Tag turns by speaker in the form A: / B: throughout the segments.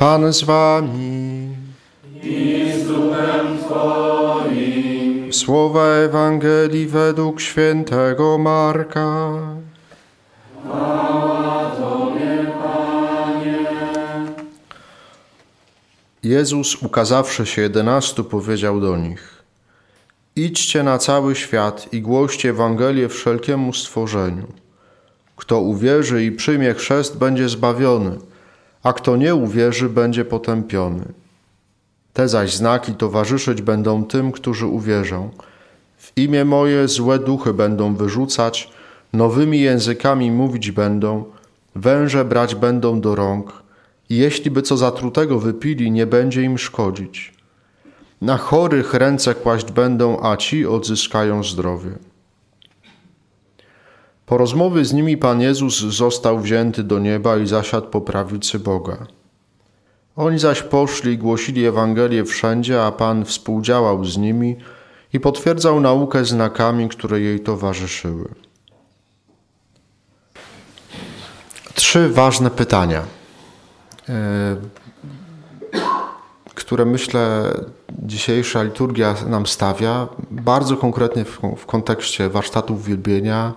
A: Pan z wami.
B: I z duchem Twoim.
A: Słowa Ewangelii według świętego Marka. Jezus, ukazawszy się jedenastu, powiedział do nich: Idźcie na cały świat i głoście Ewangelię wszelkiemu stworzeniu. Kto uwierzy i przyjmie chrzest, będzie zbawiony, a kto nie uwierzy, będzie potępiony. Te zaś znaki towarzyszyć będą tym, którzy uwierzą. W imię moje złe duchy będą wyrzucać, nowymi językami mówić będą, węże brać będą do rąk i jeśli by co zatrutego wypili, nie będzie im szkodzić. Na chorych ręce kłaść będą, a ci odzyskają zdrowie. Po rozmowie z nimi Pan Jezus został wzięty do nieba i zasiadł po prawicy Boga. Oni zaś poszli i głosili Ewangelię wszędzie, a Pan współdziałał z nimi i potwierdzał naukę znakami, które jej towarzyszyły. Trzy ważne pytania, e, które myślę dzisiejsza liturgia nam stawia, bardzo konkretnie w, kontekście warsztatów wielbienia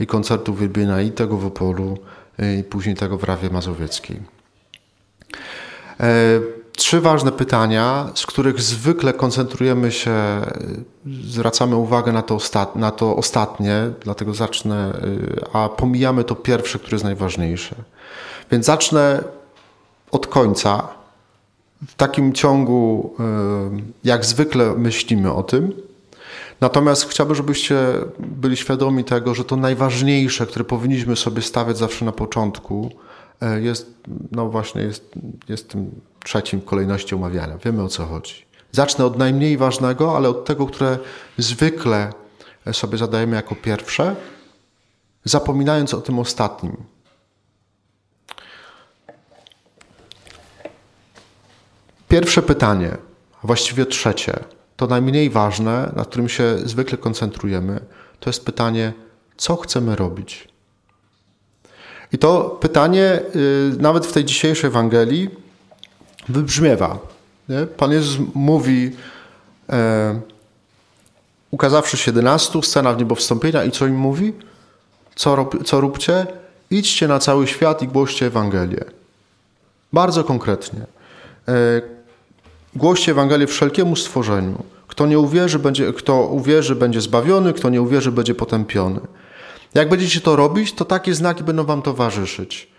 A: i koncertów wielbienia i tego w Opolu, i później tego w Rawie Mazowieckiej. E, trzy ważne pytania, z których zwykle koncentrujemy się, zwracamy uwagę na to, ostat, na to ostatnie, dlatego zacznę, e, a pomijamy to pierwsze, które jest najważniejsze. Więc zacznę od końca. W takim ciągu, e, jak zwykle myślimy o tym. Natomiast chciałbym, żebyście byli świadomi tego, że to najważniejsze, które powinniśmy sobie stawiać zawsze na początku, E, jest, no właśnie, jest, jest tym trzecim kolejności omawiania. Wiemy o co chodzi. Zacznę od najmniej ważnego, ale od tego, które zwykle sobie zadajemy jako pierwsze, zapominając o tym ostatnim. Pierwsze pytanie, a właściwie trzecie, to najmniej ważne, na którym się zwykle koncentrujemy, to jest pytanie, co chcemy robić. I to pytanie y, nawet w tej dzisiejszej Ewangelii wybrzmiewa. Nie? Pan Jezus mówi, e, ukazawszy się 11, scena w niebo wstąpienia i co im mówi? Co, rob, co róbcie? Idźcie na cały świat i głoście Ewangelię. Bardzo konkretnie. E, głoście Ewangelię wszelkiemu stworzeniu. Kto nie uwierzy, będzie, kto uwierzy, będzie zbawiony, kto nie uwierzy, będzie potępiony. Jak będziecie to robić, to takie znaki będą wam towarzyszyć.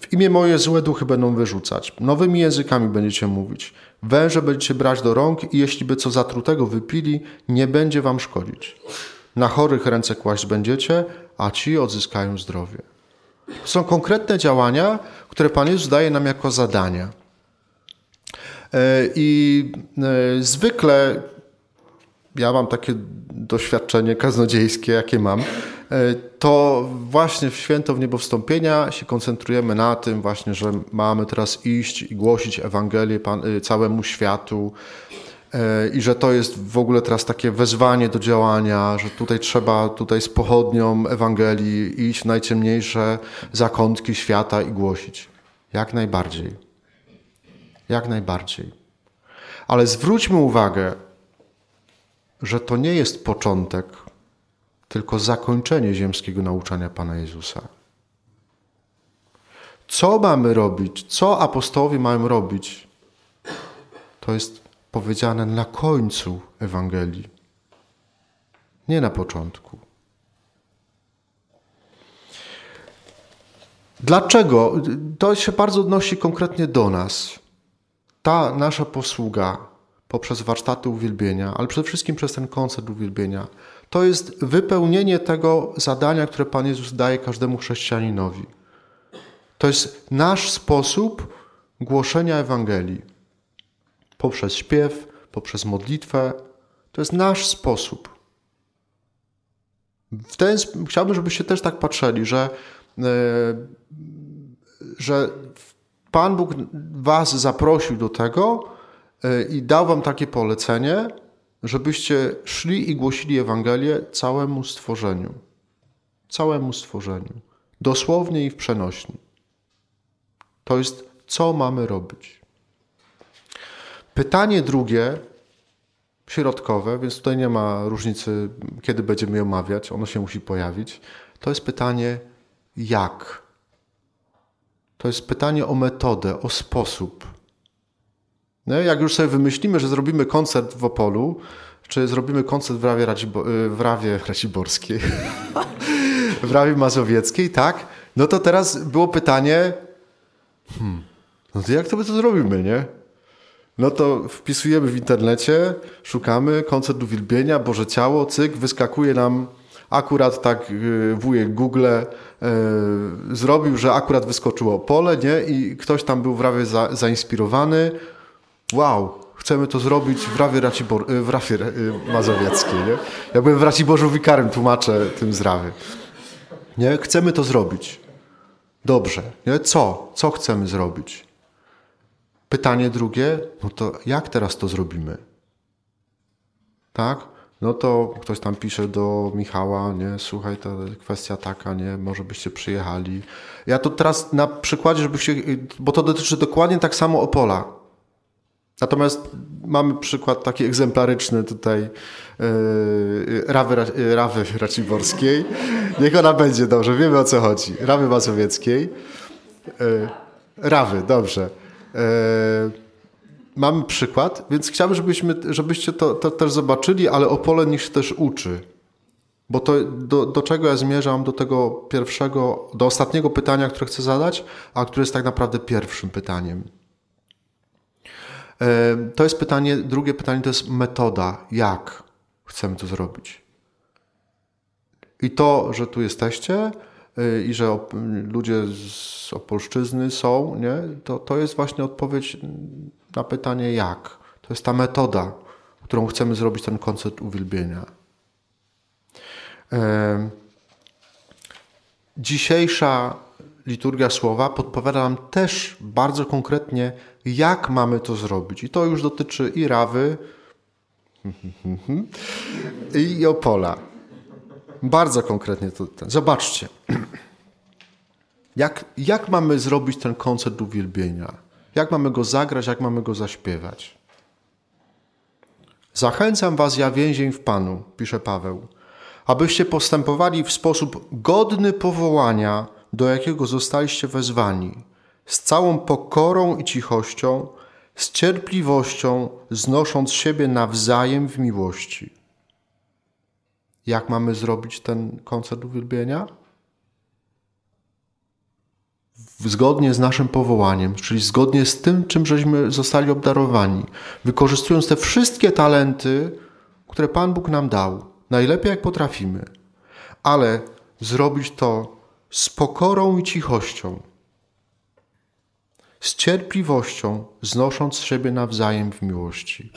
A: W imię moje złe duchy będą wyrzucać. Nowymi językami będziecie mówić. Węże będziecie brać do rąk i jeśli by co zatrutego wypili, nie będzie wam szkodzić. Na chorych ręce kłaść będziecie, a ci odzyskają zdrowie. To są konkretne działania, które Pan Jezus daje nam jako zadania. E, I e, zwykle ja mam takie doświadczenie kaznodziejskie, jakie mam, e, to właśnie w święto w niebo się koncentrujemy na tym właśnie, że mamy teraz iść i głosić Ewangelię całemu światu i że to jest w ogóle teraz takie wezwanie do działania, że tutaj trzeba tutaj z pochodnią Ewangelii iść w najciemniejsze zakątki świata i głosić. Jak najbardziej. Jak najbardziej. Ale zwróćmy uwagę, że to nie jest początek, tylko zakończenie ziemskiego nauczania Pana Jezusa. Co mamy robić? Co apostołowie mają robić? To jest powiedziane na końcu Ewangelii, nie na początku. Dlaczego? To się bardzo odnosi konkretnie do nas. Ta nasza posługa, poprzez warsztaty uwielbienia, ale przede wszystkim przez ten koncert uwielbienia. To jest wypełnienie tego zadania, które Pan Jezus daje każdemu chrześcijaninowi. To jest nasz sposób głoszenia Ewangelii. Poprzez śpiew, poprzez modlitwę. To jest nasz sposób. W ten, chciałbym, żebyście też tak patrzyli, że, e, że Pan Bóg Was zaprosił do tego, E, i dał wam takie polecenie, żebyście szli i głosili Ewangelię całemu stworzeniu. Całemu stworzeniu. Dosłownie i w przenośni. To jest co mamy robić. Pytanie drugie, środkowe, więc tutaj nie ma różnicy, kiedy będziemy je omawiać, ono się musi pojawić. To jest pytanie jak. To jest pytanie o metodę, o sposób. No, jak już sobie wymyślimy, że zrobimy koncert w Opolu, czy zrobimy koncert w Rawie, Racibo y, w Rawie Raciborskiej, w Rawie Mazowieckiej, tak? No to teraz było pytanie, hmm, no to jak to my to zrobimy, nie? No to wpisujemy w internecie, szukamy koncert uwielbienia, Boże Ciało, cyk, wyskakuje nam akurat tak y, wujek Google e, zrobił, że akurat wyskoczyło pole, nie? I ktoś tam był w Rawie za, zainspirowany. Wow, chcemy to zrobić w Rawie, Racibor, y, w Rawie Mazowieckiej, nie? Ja byłem w Raciborzu wikarem, tłumaczę tym z Rawy. Nie? Chcemy to zrobić. Dobrze. Nie? Co? Co chcemy zrobić? Pytanie drugie, no to jak teraz to zrobimy? Tak? No to ktoś tam pisze do Michała, nie, słuchaj, to kwestia taka, nie, może byście przyjechali. Ja to teraz na przykładzie, żebyście, bo to dotyczy dokładnie tak samo Opola. Natomiast mamy przykład taki egzemplaryczny tutaj yy, Rawy, Rawy Raciborskiej. Niech ona będzie, dobrze, wiemy o co chodzi. Rawy Mazowieckiej. Yy, Rawy, dobrze. Yy, mamy przykład, więc chciałbym, żebyśmy, żebyście to, to też zobaczyli, ale Opole się też uczy. Bo to do, do czego ja zmierzam? Do tego pierwszego, do ostatniego pytania, które chcę zadać, a które jest tak naprawdę pierwszym pytaniem. To jest pytanie, drugie pytanie to jest metoda, jak chcemy to zrobić. I to, że tu jesteście y, i że ludzie z Opolszczyzny są, nie? To, to jest właśnie odpowiedź na pytanie jak. To jest ta metoda, którą chcemy zrobić ten koncert uwielbienia. Dzisiejsza liturgia słowa podpowiada nam też bardzo konkretnie, jak mamy to zrobić. I to już dotyczy i Rawy, i Opola. Bardzo konkretnie to. Zobaczcie. Jak, jak mamy zrobić ten koncert uwielbienia? Jak mamy go zagrać, jak mamy go zaśpiewać? Zachęcam was, ja więzień w Panu, pisze Paweł, abyście postępowali w sposób godny powołania, do jakiego zostaliście wezwani, z całą pokorą i cichością, z cierpliwością, znosząc siebie nawzajem w miłości. Jak mamy zrobić ten koncert uwielbienia? Zgodnie z naszym powołaniem, czyli zgodnie z tym, czym żeśmy zostali obdarowani, wykorzystując te wszystkie talenty, które Pan Bóg nam dał, najlepiej jak potrafimy, ale zrobić to z pokorą i cichością, z cierpliwością, znosząc siebie nawzajem w miłości.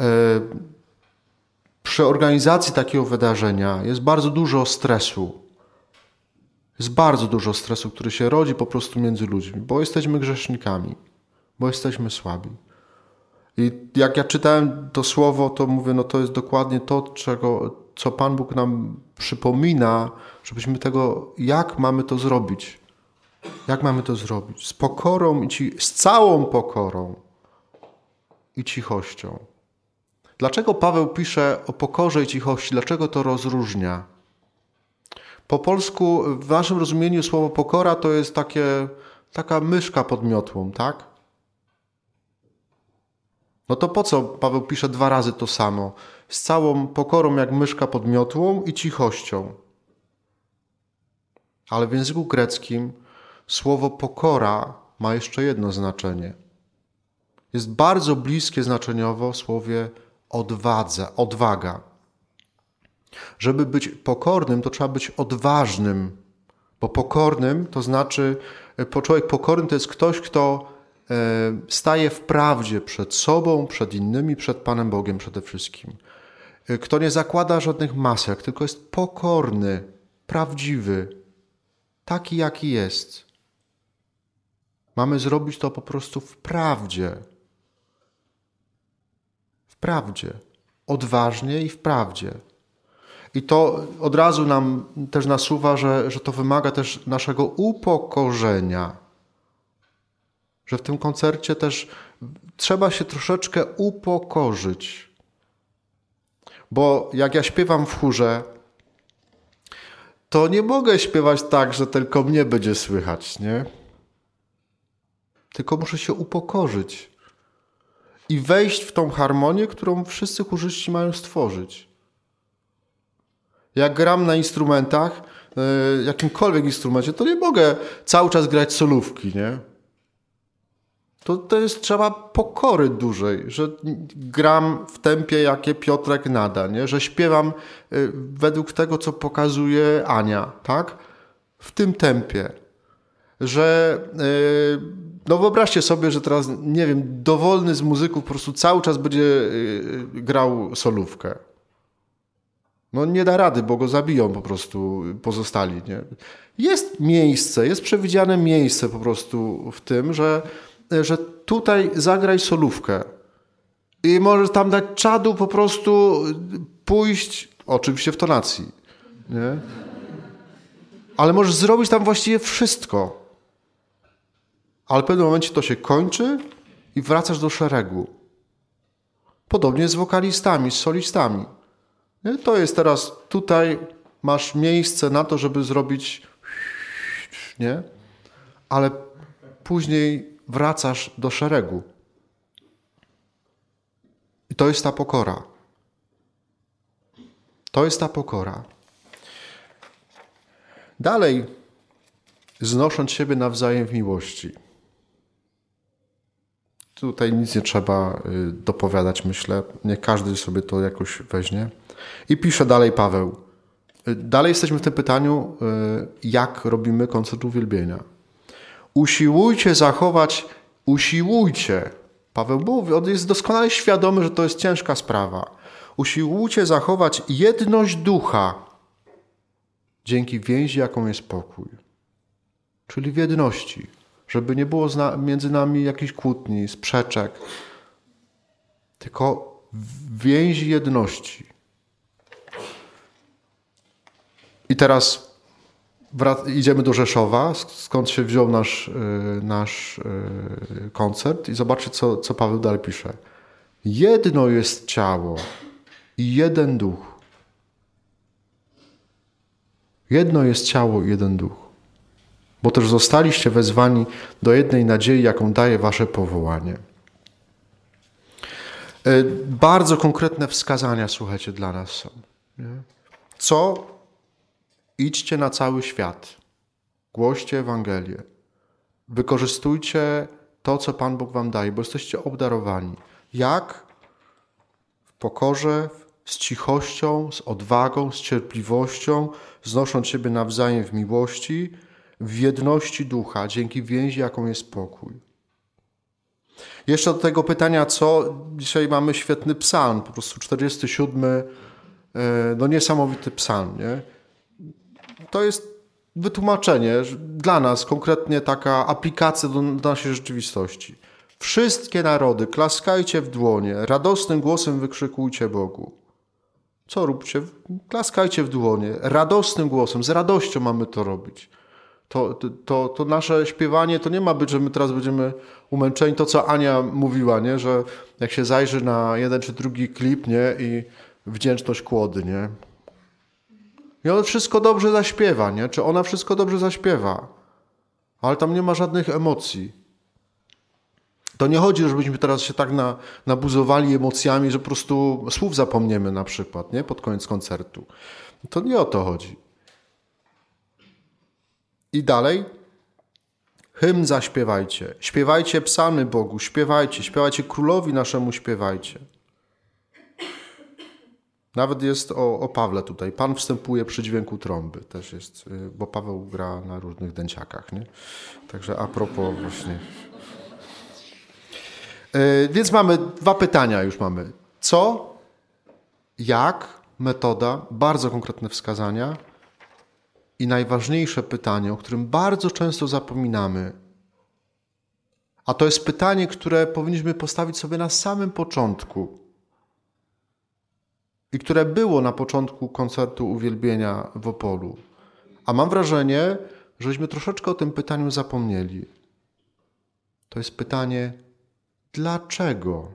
A: E, przy organizacji takiego wydarzenia jest bardzo dużo stresu. Jest bardzo dużo stresu, który się rodzi po prostu między ludźmi, bo jesteśmy grzesznikami, bo jesteśmy słabi. I jak ja czytałem to słowo, to mówię, no to jest dokładnie to, czego, co Pan Bóg nam przypomina, żebyśmy tego, jak mamy to zrobić. Jak mamy to zrobić? Z pokorą i ci, z całą pokorą i cichością. Dlaczego Paweł pisze o pokorze i cichości? Dlaczego to rozróżnia? Po polsku, w naszym rozumieniu, słowo pokora to jest takie, taka myszka pod miotłą, tak? No to po co Paweł pisze dwa razy to samo? Z całą pokorą jak myszka pod miotłą i cichością. Ale w języku greckim słowo pokora ma jeszcze jedno znaczenie. Jest bardzo bliskie znaczeniowo słowie odwadze, odwaga. Żeby być pokornym, to trzeba być odważnym, bo pokornym to znaczy, człowiek pokorny to jest ktoś, kto e, staje w prawdzie przed sobą, przed innymi, przed Panem Bogiem przede wszystkim. E, kto nie zakłada żadnych masek, tylko jest pokorny, prawdziwy, taki jaki jest. Mamy zrobić to po prostu w prawdzie. W prawdzie. Odważnie i w prawdzie. I to od razu nam też nasuwa, że, że to wymaga też naszego upokorzenia. Że w tym koncercie też trzeba się troszeczkę upokorzyć. Bo jak ja śpiewam w chórze, to nie mogę śpiewać tak, że tylko mnie będzie słychać, nie? Tylko muszę się upokorzyć i wejść w tą harmonię, którą wszyscy chórzyści mają stworzyć. Jak gram na instrumentach, e, jakimkolwiek instrumencie, to nie mogę cały czas grać solówki, nie? To, to jest trzeba pokory dużej, że gram w tempie, jakie Piotrek nada, nie? że śpiewam e, według tego, co pokazuje Ania, tak? W tym tempie. Że yy, no wyobraźcie sobie, że teraz, nie wiem, dowolny z muzyków po prostu cały czas będzie grał solówkę. No nie da rady, bo go zabiją po prostu pozostali. Nie? Jest miejsce, jest przewidziane miejsce po prostu w tym, że, że tutaj zagraj solówkę. I możesz tam dać czadu po prostu pójść, oczywiście w tonacji, nie? Ale możesz zrobić tam właściwie wszystko ale w pewnym momencie to się kończy i wracasz do szeregu. Podobnie z wokalistami, z solistami. To jest teraz tutaj, masz miejsce na to, żeby zrobić, nie? Ale później wracasz do szeregu. I to jest ta pokora. To jest ta pokora. Dalej, znosząc siebie nawzajem w miłości. Tutaj nic nie trzeba y, dopowiadać, myślę. Nie każdy sobie to jakoś weźmie. I pisze dalej Paweł. Dalej jesteśmy w tym pytaniu, y, jak robimy koncert uwielbienia. Usiłujcie zachować, usiłujcie. Paweł mówi, on jest doskonale świadomy, że to jest ciężka sprawa. Usiłujcie zachować jedność ducha dzięki więzi, jaką jest pokój. Czyli w jedności żeby nie było między nami jakichś kłótni, sprzeczek, tylko więzi jedności. I teraz idziemy do Rzeszowa, skąd się wziął nasz, y, nasz y, koncert i zobaczcie, co, co Paweł dalej pisze. Jedno jest ciało i jeden duch. Jedno jest ciało i jeden duch bo też zostaliście wezwani do jednej nadziei, jaką daje wasze powołanie. E, bardzo konkretne wskazania, słuchajcie, dla nas są. Co? Idźcie na cały świat. Głoście Ewangelię. Wykorzystujcie to, co Pan Bóg wam daje, bo jesteście obdarowani. Jak? W pokorze, z cichością, z odwagą, z cierpliwością, znosząc siebie nawzajem w miłości, w jedności ducha, dzięki więzi, jaką jest pokój. Jeszcze do tego pytania, co dzisiaj mamy świetny psalm, po prostu 47, e, no niesamowity psalm, nie? To jest wytłumaczenie dla nas, konkretnie taka aplikacja do naszej rzeczywistości. Wszystkie narody, klaskajcie w dłonie, radosnym głosem wykrzykujcie Bogu. Co róbcie? Klaskajcie w dłonie, radosnym głosem, z radością mamy to robić to, to, to nasze śpiewanie to nie ma być, że my teraz będziemy umęczeni. To, co Ania mówiła, nie? że jak się zajrzy na jeden czy drugi klip nie? i wdzięczność kłody, nie? I on wszystko dobrze zaśpiewa, nie? Czy ona wszystko dobrze zaśpiewa, ale tam nie ma żadnych emocji. To nie chodzi, żebyśmy teraz się tak na, nabuzowali emocjami, że po prostu słów zapomniemy na przykład, nie? Pod koniec koncertu. To nie o to chodzi. I dalej. Hymn zaśpiewajcie. Śpiewajcie psalmy Bogu, śpiewajcie, śpiewajcie królowi naszemu, śpiewajcie. Nawet jest o, o Pawle tutaj. Pan wstępuje przy dźwięku trąby. Też jest, y, bo Paweł gra na różnych dęciakach. Nie? Także a propos właśnie. Yy, więc mamy dwa pytania już mamy. Co, jak, metoda, bardzo konkretne wskazania i najważniejsze pytanie, o którym bardzo często zapominamy, a to jest pytanie, które powinniśmy postawić sobie na samym początku i które było na początku koncertu uwielbienia w Opolu. A mam wrażenie, żeśmy troszeczkę o tym pytaniu zapomnieli. to jest pytanie, dlaczego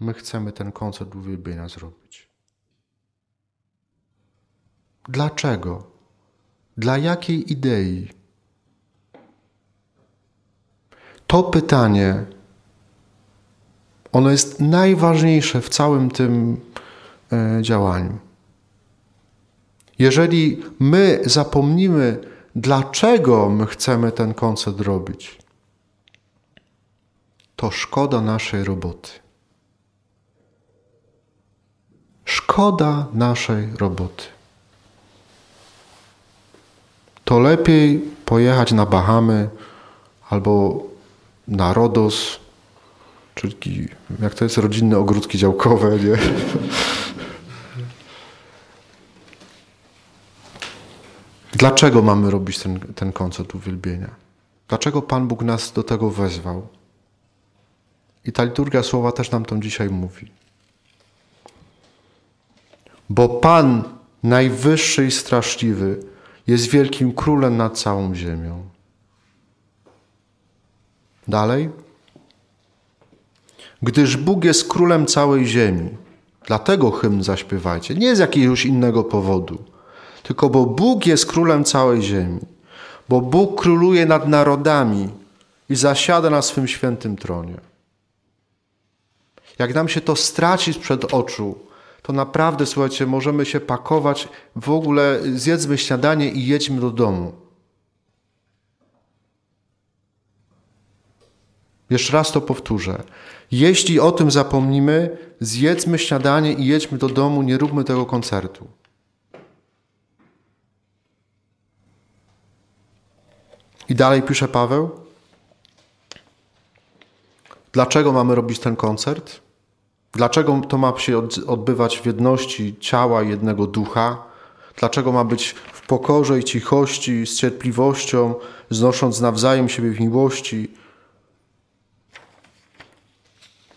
A: my chcemy ten koncert uwielbienia zrobić? Dlaczego? Dla jakiej idei? To pytanie, ono jest najważniejsze w całym tym e, działaniu. Jeżeli my zapomnimy, dlaczego my chcemy ten koncert robić, to szkoda naszej roboty. Szkoda naszej roboty. To lepiej pojechać na Bahamy albo na Rodos, czyli jak to jest rodzinne ogródki działkowe, nie? Dlaczego mamy robić ten, ten koncert uwielbienia? Dlaczego Pan Bóg nas do tego wezwał? I ta liturgia słowa też nam to dzisiaj mówi. Bo Pan najwyższy i straszliwy jest wielkim królem nad całą ziemią. Dalej. Gdyż Bóg jest królem całej ziemi. Dlatego hymn zaśpiewajcie. Nie z jakiegoś innego powodu tylko bo Bóg jest królem całej ziemi, bo Bóg króluje nad narodami i zasiada na swym świętym tronie. Jak nam się to straci sprzed oczu, to naprawdę, słuchajcie, możemy się pakować, w ogóle zjedzmy śniadanie i jedźmy do domu. Jeszcze raz to powtórzę. Jeśli o tym zapomnimy, zjedzmy śniadanie i jedźmy do domu, nie róbmy tego koncertu. I dalej pisze Paweł. Dlaczego mamy robić ten koncert? Dlaczego to ma się odbywać w jedności ciała jednego ducha? Dlaczego ma być w pokorze i cichości, z cierpliwością, znosząc nawzajem siebie w miłości?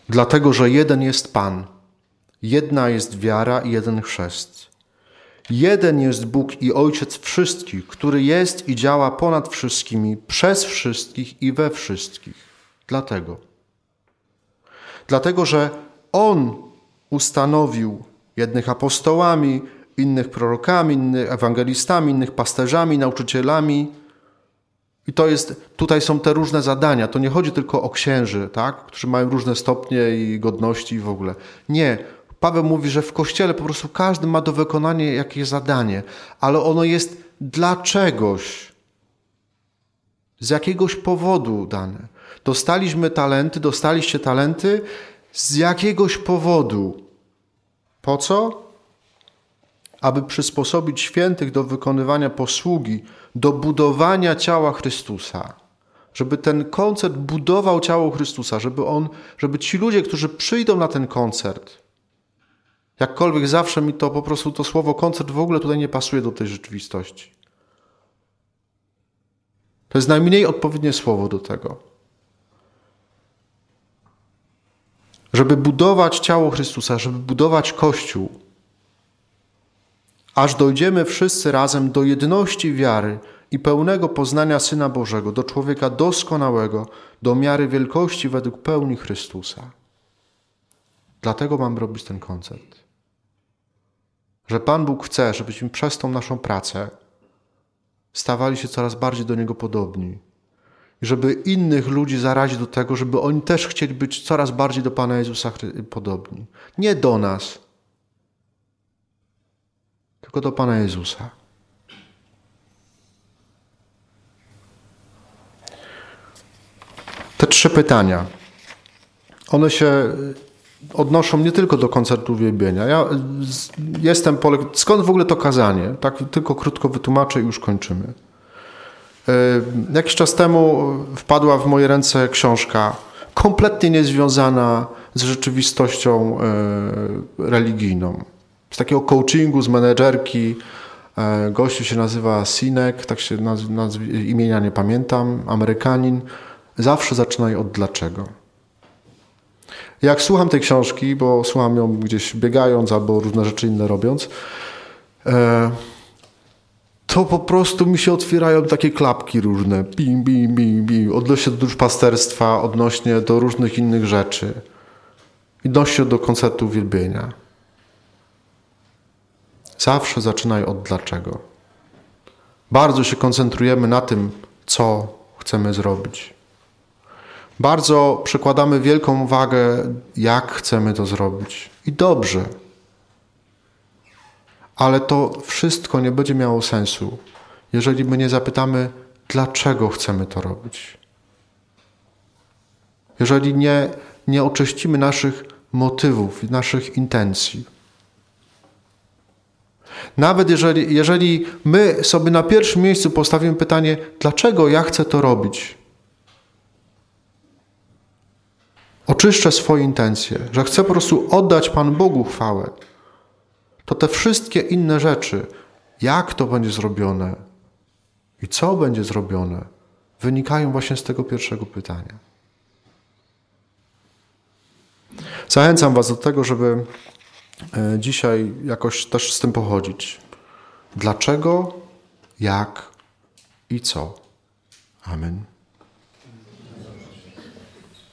A: Dlatego, że jeden jest Pan, jedna jest wiara i jeden chrzest. Jeden jest Bóg i Ojciec wszystkich, który jest i działa ponad wszystkimi, przez wszystkich i we wszystkich. Dlatego. Dlatego, że On ustanowił jednych apostołami, innych prorokami, innych ewangelistami, innych pasterzami, nauczycielami. I to jest, tutaj są te różne zadania. To nie chodzi tylko o księży, tak? którzy mają różne stopnie i godności i w ogóle. Nie. Paweł mówi, że w kościele po prostu każdy ma do wykonania jakieś zadanie, ale ono jest dla czegoś, z jakiegoś powodu dane. Dostaliśmy talenty, dostaliście talenty z jakiegoś powodu. Po co? Aby przysposobić świętych do wykonywania posługi, do budowania ciała Chrystusa. Żeby ten koncert budował ciało Chrystusa, żeby on, żeby ci ludzie, którzy przyjdą na ten koncert, Jakkolwiek zawsze mi to po prostu to słowo koncert w ogóle tutaj nie pasuje do tej rzeczywistości. To jest najmniej odpowiednie słowo do tego. Żeby budować ciało Chrystusa, żeby budować Kościół, aż dojdziemy wszyscy razem do jedności wiary i pełnego poznania Syna Bożego, do człowieka doskonałego, do miary wielkości według pełni Chrystusa. Dlatego mam robić ten koncert że Pan Bóg chce, żebyśmy przez tą naszą pracę stawali się coraz bardziej do Niego podobni. I żeby innych ludzi zarazić do tego, żeby oni też chcieli być coraz bardziej do Pana Jezusa podobni. Nie do nas, tylko do Pana Jezusa. Te trzy pytania, one się odnoszą nie tylko do koncertu uwielbienia. Ja jestem. Skąd w ogóle to kazanie? Tak tylko krótko wytłumaczę i już kończymy. E, jakiś czas temu wpadła w moje ręce książka kompletnie niezwiązana z rzeczywistością e, religijną. Z takiego coachingu, z menedżerki. E, gościu się nazywa Sinek, tak się nazw, imienia nie pamiętam, Amerykanin. Zawsze zaczynaj od dlaczego. Jak słucham tej książki, bo słucham ją gdzieś biegając albo różne rzeczy inne robiąc, e, to po prostu mi się otwierają takie klapki różne. Bim, bim, bim, bim. Odnośnie do duszpasterstwa, odnośnie do różnych innych rzeczy. Odnośnie do konceptu uwielbienia. Zawsze zaczynaj od dlaczego. Bardzo się koncentrujemy na tym, co chcemy zrobić. Bardzo przekładamy wielką uwagę, jak chcemy to zrobić. I dobrze. Ale to wszystko nie będzie miało sensu, jeżeli my nie zapytamy, dlaczego chcemy to robić. Jeżeli nie, nie oczyścimy naszych motywów, naszych intencji. Nawet jeżeli, jeżeli my sobie na pierwszym miejscu postawimy pytanie, dlaczego ja chcę to robić, oczyszczę swoje intencje, że chcę po prostu oddać Panu Bogu chwałę, to te wszystkie inne rzeczy, jak to będzie zrobione i co będzie zrobione, wynikają właśnie z tego pierwszego pytania. Zachęcam Was do tego, żeby dzisiaj jakoś też z tym pochodzić. Dlaczego, jak i co. Amen.